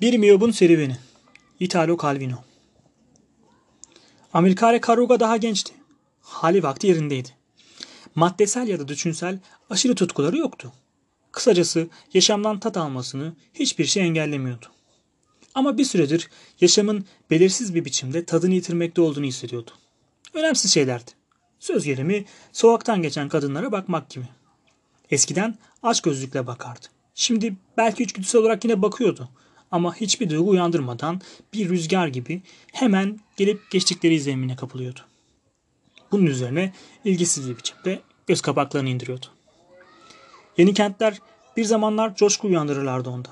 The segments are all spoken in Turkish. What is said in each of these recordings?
Bir miyobun serüveni. Italo Calvino. Amilcare Caruga daha gençti. Hali vakti yerindeydi. Maddesel ya da düşünsel aşırı tutkuları yoktu. Kısacası yaşamdan tat almasını hiçbir şey engellemiyordu. Ama bir süredir yaşamın belirsiz bir biçimde tadını yitirmekte olduğunu hissediyordu. Önemsiz şeylerdi. Söz gelimi sokaktan geçen kadınlara bakmak gibi. Eskiden aç gözlükle bakardı. Şimdi belki içgüdüsel olarak yine bakıyordu. Ama hiçbir duygu uyandırmadan bir rüzgar gibi hemen gelip geçtikleri izlenimine kapılıyordu. Bunun üzerine ilgisiz bir biçimde göz kapaklarını indiriyordu. Yeni kentler bir zamanlar coşku uyandırırlardı onda.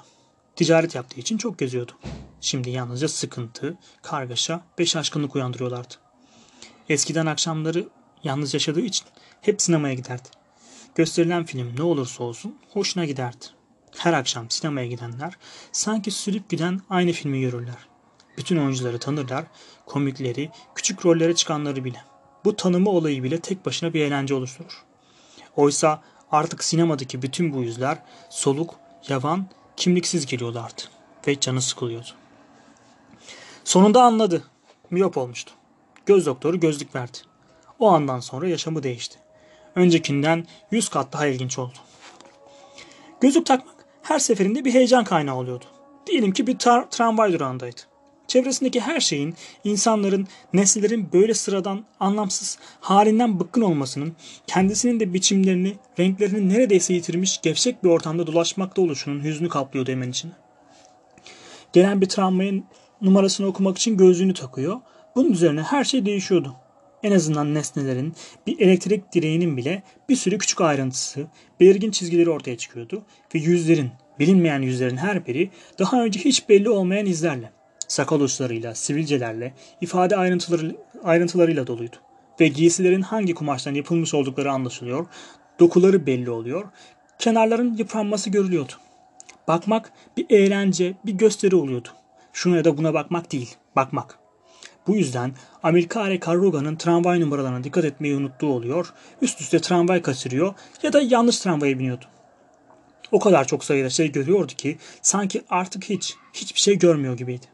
Ticaret yaptığı için çok geziyordu. Şimdi yalnızca sıkıntı, kargaşa ve şaşkınlık uyandırıyorlardı. Eskiden akşamları yalnız yaşadığı için hep sinemaya giderdi. Gösterilen film ne olursa olsun hoşuna giderdi. Her akşam sinemaya gidenler sanki sürüp giden aynı filmi görürler. Bütün oyuncuları tanırlar, komikleri, küçük rollere çıkanları bile. Bu tanıma olayı bile tek başına bir eğlence oluşturur. Oysa artık sinemadaki bütün bu yüzler soluk, yavan, kimliksiz geliyorlardı ve canı sıkılıyordu. Sonunda anladı. Miyop olmuştu. Göz doktoru gözlük verdi. O andan sonra yaşamı değişti. Öncekinden yüz kat daha ilginç oldu. Gözlük takmak her seferinde bir heyecan kaynağı oluyordu. Diyelim ki bir tar- tramvay durağındaydı. Çevresindeki her şeyin, insanların, nesnelerin böyle sıradan, anlamsız, halinden bıkkın olmasının, kendisinin de biçimlerini, renklerini neredeyse yitirmiş gevşek bir ortamda dolaşmakta oluşunun hüznü kaplıyordu hemen içine. Gelen bir tramvayın numarasını okumak için gözlüğünü takıyor. Bunun üzerine her şey değişiyordu. En azından nesnelerin, bir elektrik direğinin bile bir sürü küçük ayrıntısı, belirgin çizgileri ortaya çıkıyordu ve yüzlerin, bilinmeyen yüzlerin her biri daha önce hiç belli olmayan izlerle, sakal uçlarıyla, sivilcelerle, ifade ayrıntıları, ayrıntılarıyla doluydu. Ve giysilerin hangi kumaştan yapılmış oldukları anlaşılıyor, dokuları belli oluyor, kenarların yıpranması görülüyordu. Bakmak bir eğlence, bir gösteri oluyordu. Şuna da buna bakmak değil, bakmak. Bu yüzden Amilcare Carruga'nın tramvay numaralarına dikkat etmeyi unuttuğu oluyor, üst üste tramvay kaçırıyor ya da yanlış tramvaya biniyordu. O kadar çok sayıda şey görüyordu ki sanki artık hiç, hiçbir şey görmüyor gibiydi.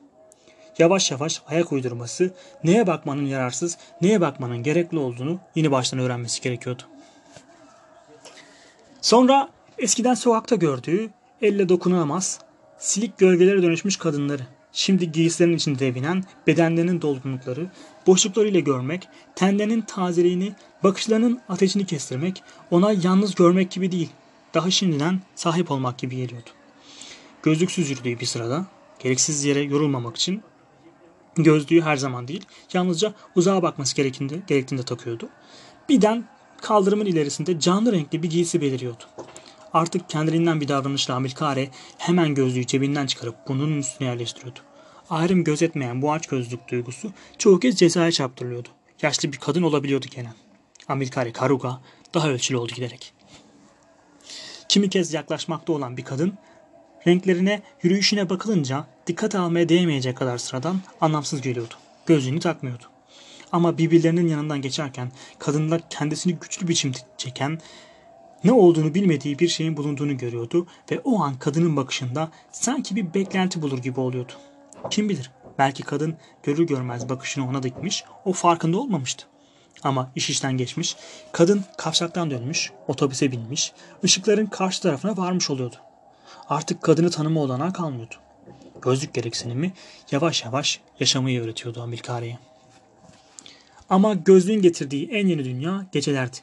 Yavaş yavaş ayak uydurması, neye bakmanın yararsız, neye bakmanın gerekli olduğunu yeni baştan öğrenmesi gerekiyordu. Sonra eskiden sokakta gördüğü, elle dokunamaz, silik gölgelere dönüşmüş kadınları, Şimdi giysilerin içinde devinen bedenlerinin dolgunlukları, boşluklarıyla görmek, tenlerinin tazeliğini, bakışlarının ateşini kestirmek, ona yalnız görmek gibi değil, daha şimdiden sahip olmak gibi geliyordu. Gözlüksüz yürüdüğü bir sırada, gereksiz yere yorulmamak için gözlüğü her zaman değil, yalnızca uzağa bakması gerektiğinde, gerektiğinde takıyordu. Birden kaldırımın ilerisinde canlı renkli bir giysi beliriyordu. Artık kendiliğinden bir davranışla Amilkare hemen gözlüğü cebinden çıkarıp bunun üstüne yerleştiriyordu. Ayrım gözetmeyen bu aç gözlük duygusu çoğu kez cezaya çarptırılıyordu. Yaşlı bir kadın olabiliyordu gene. Amilkare Karuga daha ölçülü oldu giderek. Kimi kez yaklaşmakta olan bir kadın renklerine, yürüyüşüne bakılınca dikkat almaya değmeyecek kadar sıradan anlamsız geliyordu. Gözlüğünü takmıyordu. Ama birbirlerinin yanından geçerken kadınlar kendisini güçlü biçimde çeken ne olduğunu bilmediği bir şeyin bulunduğunu görüyordu ve o an kadının bakışında sanki bir beklenti bulur gibi oluyordu. Kim bilir belki kadın görür görmez bakışını ona dikmiş o farkında olmamıştı. Ama iş işten geçmiş, kadın kavşaktan dönmüş, otobüse binmiş, ışıkların karşı tarafına varmış oluyordu. Artık kadını tanıma olanağı kalmıyordu. Gözlük gereksinimi yavaş yavaş yaşamayı öğretiyordu Amilkare'ye. Ama gözlüğün getirdiği en yeni dünya gecelerdi.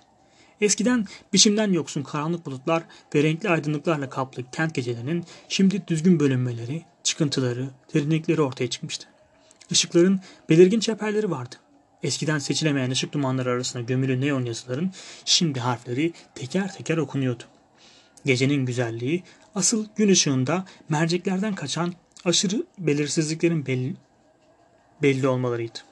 Eskiden biçimden yoksun karanlık bulutlar ve renkli aydınlıklarla kaplı kent gecelerinin şimdi düzgün bölünmeleri, çıkıntıları, derinlikleri ortaya çıkmıştı. Işıkların belirgin çeperleri vardı. Eskiden seçilemeyen ışık dumanları arasında gömülü neon yazıların şimdi harfleri teker teker okunuyordu. Gecenin güzelliği asıl gün ışığında merceklerden kaçan aşırı belirsizliklerin belli, belli olmalarıydı.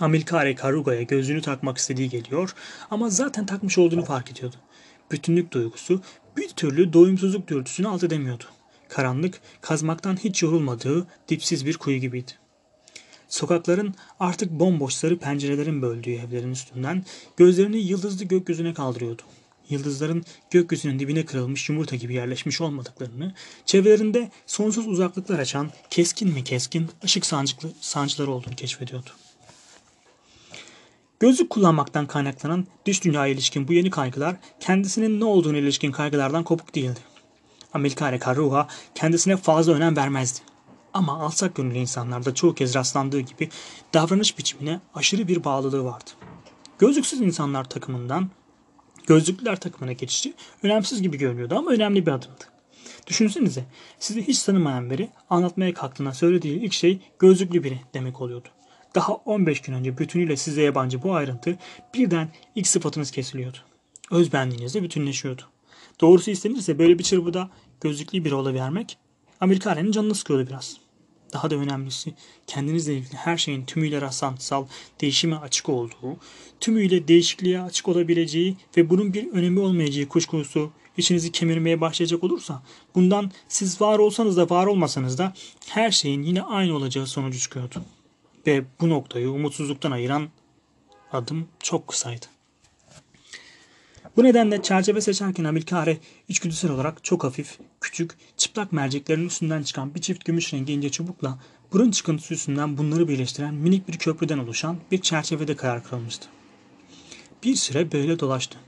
Amilcare Karuga'ya gözlüğünü takmak istediği geliyor ama zaten takmış olduğunu fark ediyordu. Bütünlük duygusu bir türlü doyumsuzluk dürtüsünü alt edemiyordu. Karanlık, kazmaktan hiç yorulmadığı dipsiz bir kuyu gibiydi. Sokakların artık bomboş sarı pencerelerin böldüğü evlerin üstünden gözlerini yıldızlı gökyüzüne kaldırıyordu. yıldızların gökyüzünün dibine kırılmış yumurta gibi yerleşmiş olmadıklarını, çevrelerinde sonsuz uzaklıklar açan keskin mi keskin ışık sancıklı, sancıları olduğunu keşfediyordu. Gözlük kullanmaktan kaynaklanan dış dünyaya ilişkin bu yeni kaygılar kendisinin ne olduğunu ilişkin kaygılardan kopuk değildi. Amerikane Carruha kendisine fazla önem vermezdi. Ama alçak gönüllü insanlarda çoğu kez rastlandığı gibi davranış biçimine aşırı bir bağlılığı vardı. Gözlüksüz insanlar takımından gözlüklüler takımına geçişi önemsiz gibi görünüyordu ama önemli bir adımdı. Düşünsenize sizi hiç tanımayan biri anlatmaya kalktığında söylediği ilk şey gözlüklü biri demek oluyordu. Daha 15 gün önce bütünüyle size yabancı bu ayrıntı birden ilk sıfatınız kesiliyordu. Özbenliğinizle bütünleşiyordu. Doğrusu istenirse böyle bir çırpıda gözlüklü biri olabilmek Amerikane'nin canını sıkıyordu biraz. Daha da önemlisi kendinizle ilgili her şeyin tümüyle rastlantısal, değişime açık olduğu, tümüyle değişikliğe açık olabileceği ve bunun bir önemi olmayacağı kuşkusu içinizi kemirmeye başlayacak olursa bundan siz var olsanız da var olmasanız da her şeyin yine aynı olacağı sonucu çıkıyordu. Ve bu noktayı umutsuzluktan ayıran adım çok kısaydı. Bu nedenle çerçeve seçerken Amilkare içgüdüsel olarak çok hafif, küçük, çıplak merceklerin üstünden çıkan bir çift gümüş rengi ince çubukla burun çıkıntısı üstünden bunları birleştiren minik bir köprüden oluşan bir çerçevede karar kılmıştı. Bir süre böyle dolaştı.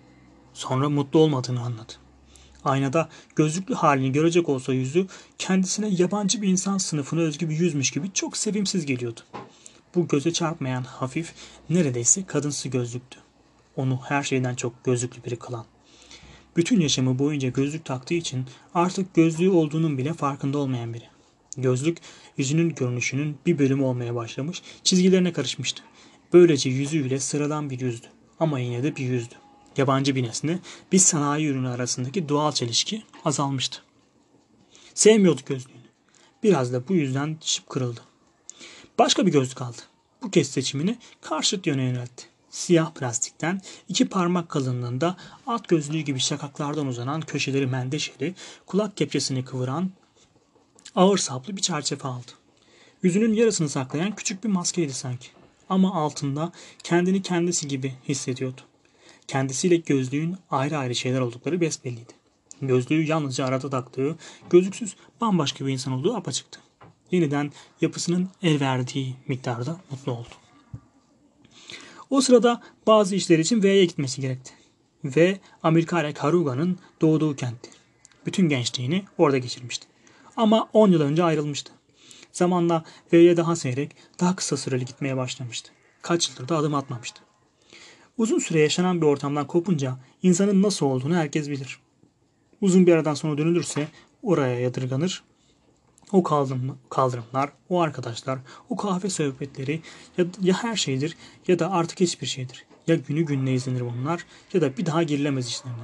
Sonra mutlu olmadığını anladı. Aynada gözlüklü halini görecek olsa yüzü kendisine yabancı bir insan sınıfına özgü bir yüzmüş gibi çok sevimsiz geliyordu. Bu göze çarpmayan hafif, neredeyse kadınsı gözlüktü onu her şeyden çok gözlüklü biri kılan. Bütün yaşamı boyunca gözlük taktığı için artık gözlüğü olduğunun bile farkında olmayan biri. Gözlük yüzünün görünüşünün bir bölümü olmaya başlamış, çizgilerine karışmıştı. Böylece yüzüyle sıradan bir yüzdü. Ama yine de bir yüzdü. Yabancı bir nesne, bir sanayi ürünü arasındaki doğal çelişki azalmıştı. Sevmiyordu gözlüğünü. Biraz da bu yüzden şıp kırıldı. Başka bir gözlük aldı. Bu kez seçimini karşıt yöne yöneltti siyah plastikten iki parmak kalınlığında at gözlüğü gibi şakaklardan uzanan köşeleri mendeşeli, kulak kepçesini kıvıran ağır saplı bir çerçeve aldı. Yüzünün yarısını saklayan küçük bir maskeydi sanki. Ama altında kendini kendisi gibi hissediyordu. Kendisiyle gözlüğün ayrı ayrı şeyler oldukları besbelliydi. Gözlüğü yalnızca arada taktığı, gözlüksüz bambaşka bir insan olduğu apaçıktı. Yeniden yapısının el verdiği miktarda mutlu oldu. O sırada bazı işler için V'ye gitmesi gerekti. V, Amerikare Karuga'nın doğduğu kentti. Bütün gençliğini orada geçirmişti. Ama 10 yıl önce ayrılmıştı. Zamanla V'ye daha seyrek, daha kısa süreli gitmeye başlamıştı. Kaç yıldır da adım atmamıştı. Uzun süre yaşanan bir ortamdan kopunca insanın nasıl olduğunu herkes bilir. Uzun bir aradan sonra dönülürse oraya yadırganır o kaldırımlar, o arkadaşlar, o kahve sohbetleri ya, ya her şeydir ya da artık hiçbir şeydir. Ya günü gününe izlenir bunlar ya da bir daha girilemez işlerine.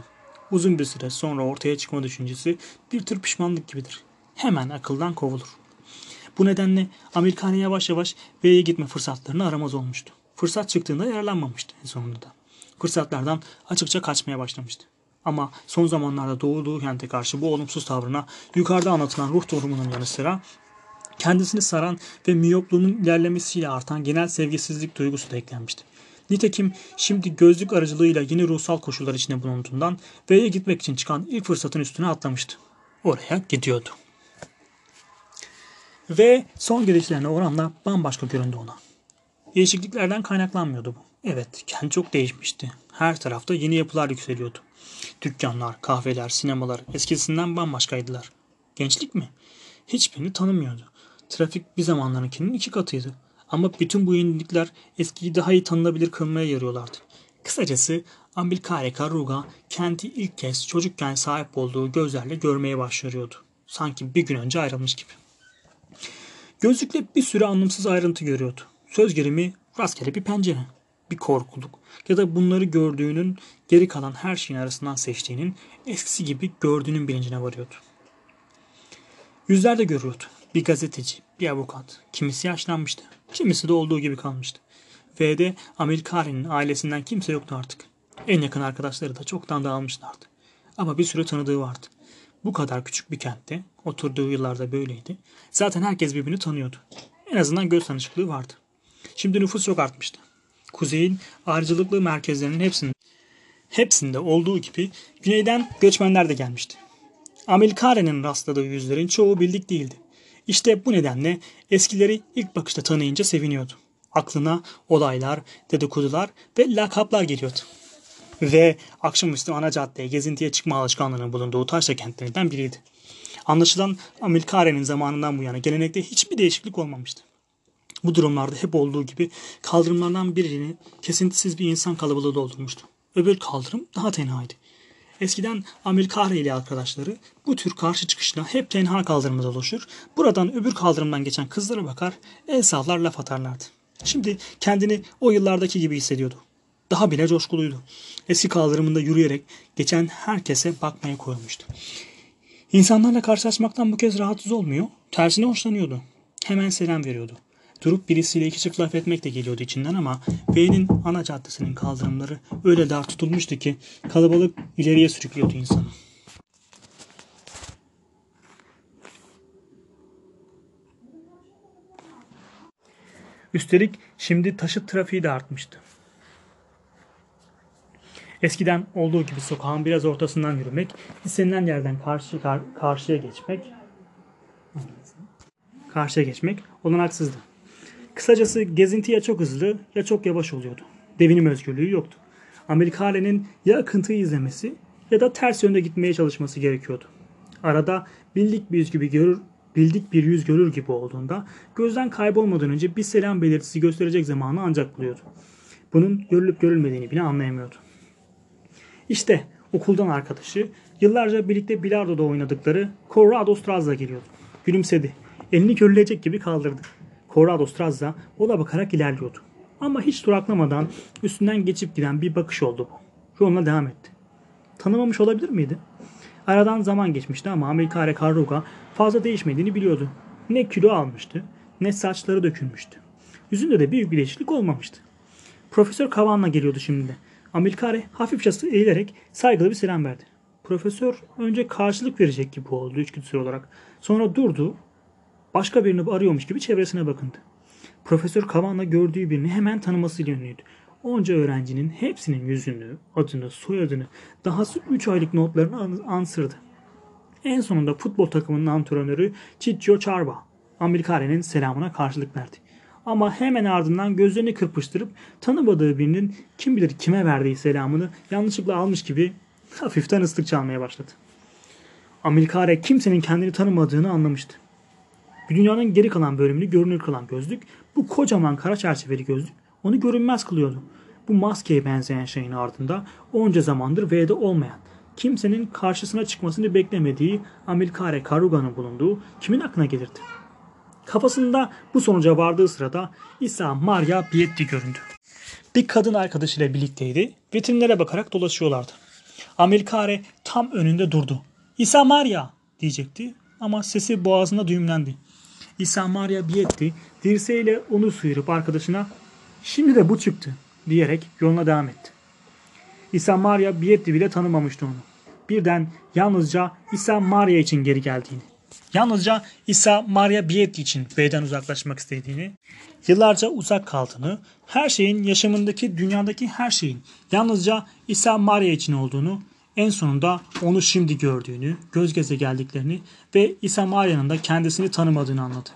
Uzun bir süre sonra ortaya çıkma düşüncesi bir tür pişmanlık gibidir. Hemen akıldan kovulur. Bu nedenle Amerikane yavaş yavaş V'ye gitme fırsatlarını aramaz olmuştu. Fırsat çıktığında yararlanmamıştı en sonunda da. Fırsatlardan açıkça kaçmaya başlamıştı. Ama son zamanlarda doğduğu kente karşı bu olumsuz tavrına yukarıda anlatılan ruh durumunun yanı sıra kendisini saran ve miyopluğunun ilerlemesiyle artan genel sevgisizlik duygusu da eklenmişti. Nitekim şimdi gözlük aracılığıyla yeni ruhsal koşullar içinde bulunduğundan V'ye gitmek için çıkan ilk fırsatın üstüne atlamıştı. Oraya gidiyordu. Ve son gidişlerine oranla bambaşka göründü ona. Değişikliklerden kaynaklanmıyordu bu. Evet, kent çok değişmişti. Her tarafta yeni yapılar yükseliyordu. Dükkanlar, kahveler, sinemalar eskisinden bambaşkaydılar. Gençlik mi? Hiçbirini tanımıyordu. Trafik bir zamanlarınkinin iki katıydı. Ama bütün bu yenilikler eskiyi daha iyi tanınabilir kılmaya yarıyorlardı. Kısacası Ambilkare Karuga kenti ilk kez çocukken sahip olduğu gözlerle görmeye başlıyordu. Sanki bir gün önce ayrılmış gibi. Gözlükle bir sürü anlamsız ayrıntı görüyordu. Söz gelimi rastgele bir pencere bir korkuluk ya da bunları gördüğünün geri kalan her şeyin arasından seçtiğinin eskisi gibi gördüğünün bilincine varıyordu. Yüzlerde görüyordu. Bir gazeteci, bir avukat. Kimisi yaşlanmıştı. Kimisi de olduğu gibi kalmıştı. V'de Amerikare'nin ailesinden kimse yoktu artık. En yakın arkadaşları da çoktan dağılmışlardı. Ama bir süre tanıdığı vardı. Bu kadar küçük bir kentte, oturduğu yıllarda böyleydi. Zaten herkes birbirini tanıyordu. En azından göz tanışıklığı vardı. Şimdi nüfus çok artmıştı kuzeyin ayrıcalıklı merkezlerinin hepsinde Hepsinde olduğu gibi güneyden göçmenler de gelmişti. Amilcare'nin rastladığı yüzlerin çoğu bildik değildi. İşte bu nedenle eskileri ilk bakışta tanıyınca seviniyordu. Aklına olaylar, dedikodular ve lakaplar geliyordu. Ve akşamüstü ana caddeye gezintiye çıkma alışkanlığının bulunduğu taşra kentlerinden biriydi. Anlaşılan Amilcare'nin zamanından bu yana gelenekte hiçbir değişiklik olmamıştı. Bu durumlarda hep olduğu gibi kaldırımlardan birini kesintisiz bir insan kalabalığı doldurmuştu. Öbür kaldırım daha tenhaydı. Eskiden Amilcare ile arkadaşları bu tür karşı çıkışla hep tenha kaldırımda dolaşır, buradan öbür kaldırımdan geçen kızlara bakar, el sallar laf atarlardı. Şimdi kendini o yıllardaki gibi hissediyordu. Daha bile coşkuluydu. Eski kaldırımında yürüyerek geçen herkese bakmaya koyulmuştu. İnsanlarla karşılaşmaktan bu kez rahatsız olmuyor, tersine hoşlanıyordu. Hemen selam veriyordu. Durup birisiyle iki çift laf etmek de geliyordu içinden ama V'nin ana caddesinin kaldırımları öyle dar tutulmuştu ki kalabalık ileriye sürüklüyordu insanı. Üstelik şimdi taşıt trafiği de artmıştı. Eskiden olduğu gibi sokağın biraz ortasından yürümek, istenilen yerden karşı kar, karşıya geçmek karşıya geçmek olanaksızdı. Kısacası gezinti ya çok hızlı ya çok yavaş oluyordu. Devinim özgürlüğü yoktu. Amerikane'nin ya akıntıyı izlemesi ya da ters yönde gitmeye çalışması gerekiyordu. Arada bildik bir yüz gibi görür, bildik bir yüz görür gibi olduğunda gözden kaybolmadan önce bir selam belirtisi gösterecek zamanı ancak buluyordu. Bunun görülüp görülmediğini bile anlayamıyordu. İşte okuldan arkadaşı yıllarca birlikte bilardoda oynadıkları Corrado Strazza geliyordu. Gülümsedi. Elini körülecek gibi kaldırdı. Corrado Strazza ona bakarak ilerliyordu. Ama hiç duraklamadan üstünden geçip giden bir bakış oldu bu. Yoluna devam etti. Tanımamış olabilir miydi? Aradan zaman geçmişti ama Amerikare Carruga fazla değişmediğini biliyordu. Ne kilo almıştı ne saçları dökülmüştü. Yüzünde de büyük bir değişiklik olmamıştı. Profesör Kavan'la geliyordu şimdi de. Amerikare hafifçe eğilerek saygılı bir selam verdi. Profesör önce karşılık verecek gibi oldu içgüdüsel olarak. Sonra durdu. Başka birini arıyormuş gibi çevresine bakındı. Profesör Kavan'la gördüğü birini hemen tanımasıyla ünlüydü. Onca öğrencinin hepsinin yüzünü, adını, soyadını, dahası 3 aylık notlarını ansırdı. En sonunda futbol takımının antrenörü Ciccio Charba, Amerikare'nin selamına karşılık verdi. Ama hemen ardından gözlerini kırpıştırıp tanımadığı birinin kim bilir kime verdiği selamını yanlışlıkla almış gibi hafiften ıslık çalmaya başladı. Amerikare kimsenin kendini tanımadığını anlamıştı. Dünyanın geri kalan bölümünü görünür kılan gözlük, bu kocaman kara çerçeveli gözlük onu görünmez kılıyordu. Bu maskeye benzeyen şeyin ardında onca zamandır V'de olmayan, kimsenin karşısına çıkmasını beklemediği Amilcare Karuga'nın bulunduğu kimin aklına gelirdi? Kafasında bu sonuca vardığı sırada İsa Maria Bietti göründü. Bir kadın arkadaşıyla birlikteydi. Vitrinlere bakarak dolaşıyorlardı. Amilcare tam önünde durdu. İsa Maria diyecekti ama sesi boğazında düğümlendi. İsa Maria Bietti dirseğiyle onu sıyırıp arkadaşına şimdi de bu çıktı diyerek yoluna devam etti. İsa Maria Bietti bile tanımamıştı onu. Birden yalnızca İsa Maria için geri geldiğini, yalnızca İsa Maria Bietti için B'den uzaklaşmak istediğini, yıllarca uzak kaldığını, her şeyin yaşamındaki dünyadaki her şeyin yalnızca İsa Maria için olduğunu, en sonunda onu şimdi gördüğünü, göz göze geldiklerini ve İsa Maria'nın da kendisini tanımadığını anladı.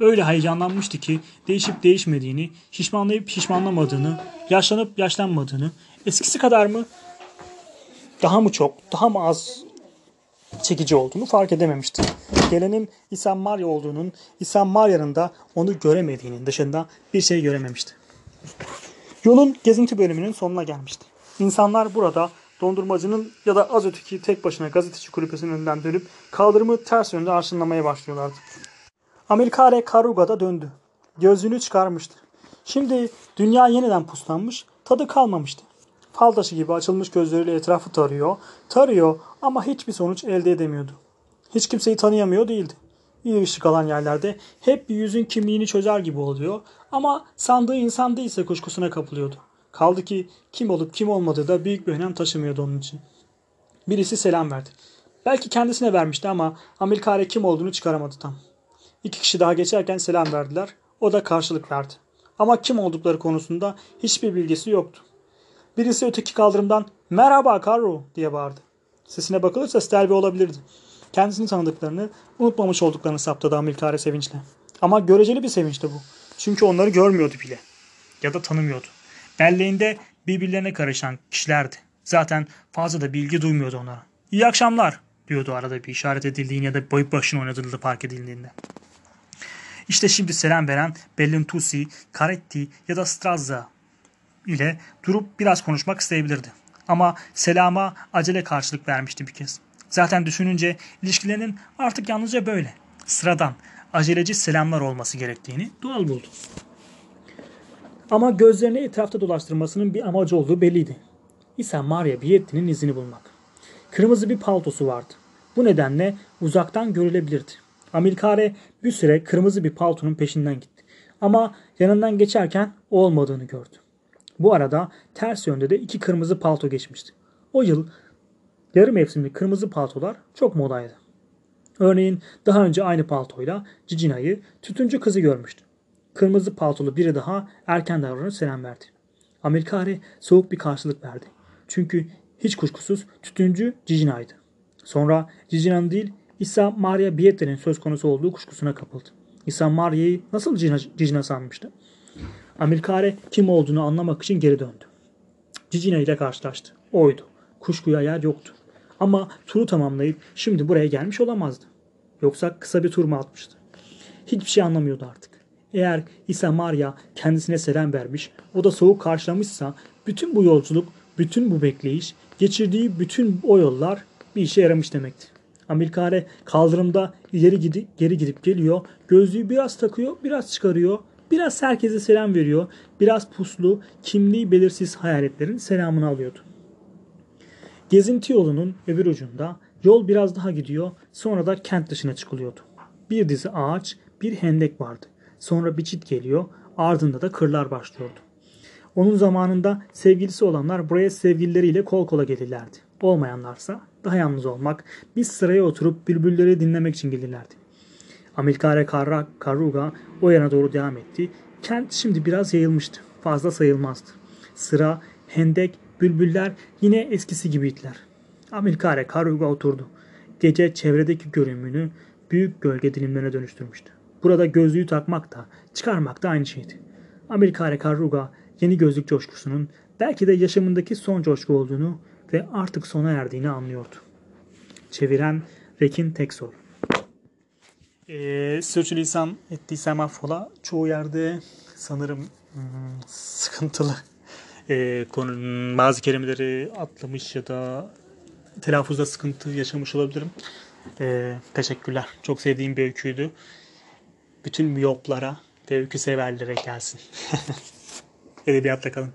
Öyle heyecanlanmıştı ki değişip değişmediğini, şişmanlayıp şişmanlamadığını, yaşlanıp yaşlanmadığını, eskisi kadar mı daha mı çok, daha mı az çekici olduğunu fark edememişti. Gelenin İsa Maria olduğunun, İsa Maria'nın da onu göremediğinin dışında bir şey görememişti. Yolun gezinti bölümünün sonuna gelmişti. İnsanlar burada dondurmacının ya da az öteki tek başına gazeteci kulübesinin önünden dönüp kaldırımı ters yönde arşınlamaya başlıyorlardı. Amerikare Karuga da döndü. Gözlüğünü çıkarmıştı. Şimdi dünya yeniden puslanmış, tadı kalmamıştı. Fal taşı gibi açılmış gözleriyle etrafı tarıyor, tarıyor ama hiçbir sonuç elde edemiyordu. Hiç kimseyi tanıyamıyor değildi. İyi ışık alan yerlerde hep bir yüzün kimliğini çözer gibi oluyor ama sandığı insan değilse kuşkusuna kapılıyordu. Kaldı ki kim olup kim olmadığı da büyük bir önem taşımıyordu onun için. Birisi selam verdi. Belki kendisine vermişti ama Amerikare kim olduğunu çıkaramadı tam. İki kişi daha geçerken selam verdiler. O da karşılık verdi. Ama kim oldukları konusunda hiçbir bilgisi yoktu. Birisi öteki kaldırımdan Merhaba Karro diye bağırdı. Sesine bakılırsa Stelvi olabilirdi. Kendisini tanıdıklarını, unutmamış olduklarını saptadı Amilkare sevinçle. Ama göreceli bir sevinçti bu. Çünkü onları görmüyordu bile. Ya da tanımıyordu. Belleğinde birbirlerine karışan kişilerdi. Zaten fazla da bilgi duymuyordu onlara. İyi akşamlar diyordu arada bir işaret edildiğinde ya da boyut başına oynadığında fark edildiğinde. İşte şimdi selam veren Bellintusi, Caretti ya da Strazza ile durup biraz konuşmak isteyebilirdi. Ama selama acele karşılık vermişti bir kez. Zaten düşününce ilişkilerinin artık yalnızca böyle, sıradan, aceleci selamlar olması gerektiğini doğal buldu. Ama gözlerini etrafta dolaştırmasının bir amacı olduğu belliydi. İsa Maria Bietti'nin izini bulmak. Kırmızı bir paltosu vardı. Bu nedenle uzaktan görülebilirdi. Amilkare bir süre kırmızı bir paltonun peşinden gitti. Ama yanından geçerken olmadığını gördü. Bu arada ters yönde de iki kırmızı palto geçmişti. O yıl yarı mevsimli kırmızı paltolar çok modaydı. Örneğin daha önce aynı paltoyla Cicina'yı tütüncü kızı görmüştü. Kırmızı paltolu biri daha erken davranıp selam verdi. Amerikari soğuk bir karşılık verdi. Çünkü hiç kuşkusuz tütüncü Cicina'ydı. Sonra Cicina'nın değil İsa Maria Biette'nin söz konusu olduğu kuşkusuna kapıldı. İsa Maria'yı nasıl Cicina, Cicina sanmıştı? Amerikare kim olduğunu anlamak için geri döndü. Cicina ile karşılaştı. Oydu. Kuşkuya yer yoktu. Ama turu tamamlayıp şimdi buraya gelmiş olamazdı. Yoksa kısa bir tur mu atmıştı? Hiçbir şey anlamıyordu artık. Eğer İsa Maria kendisine selam vermiş, o da soğuk karşılamışsa bütün bu yolculuk, bütün bu bekleyiş, geçirdiği bütün o yollar bir işe yaramış demekti. Amerikare kaldırımda ileri gidip geri gidip geliyor. Gözlüğü biraz takıyor, biraz çıkarıyor. Biraz herkese selam veriyor. Biraz puslu, kimliği belirsiz hayaletlerin selamını alıyordu. Gezinti yolunun öbür ucunda yol biraz daha gidiyor. Sonra da kent dışına çıkılıyordu. Bir dizi ağaç, bir hendek vardı. Sonra bir çit geliyor. Ardında da kırlar başlıyordu. Onun zamanında sevgilisi olanlar buraya sevgilileriyle kol kola gelirlerdi. Olmayanlarsa daha yalnız olmak, bir sıraya oturup bülbülleri dinlemek için gelirlerdi. Amilkare Karra, Karuga o yana doğru devam etti. Kent şimdi biraz yayılmıştı. Fazla sayılmazdı. Sıra, hendek, bülbüller yine eskisi gibiydiler. Amilkare Karuga oturdu. Gece çevredeki görünümünü büyük gölge dilimlerine dönüştürmüştü. Burada gözlüğü takmak da çıkarmak da aynı şeydi. Amilkare Karuga yeni gözlük coşkusunun belki de yaşamındaki son coşku olduğunu ve artık sona erdiğini anlıyordu. Çeviren Rekin Teksol e, sürçülisan ettiysem affola. Çoğu yerde sanırım hmm, sıkıntılı e, konu, bazı kelimeleri atlamış ya da telaffuzda sıkıntı yaşamış olabilirim. E, teşekkürler. Çok sevdiğim bir öyküydü. Bütün miyoplara ve öykü severlere gelsin. Edebiyatla kalın.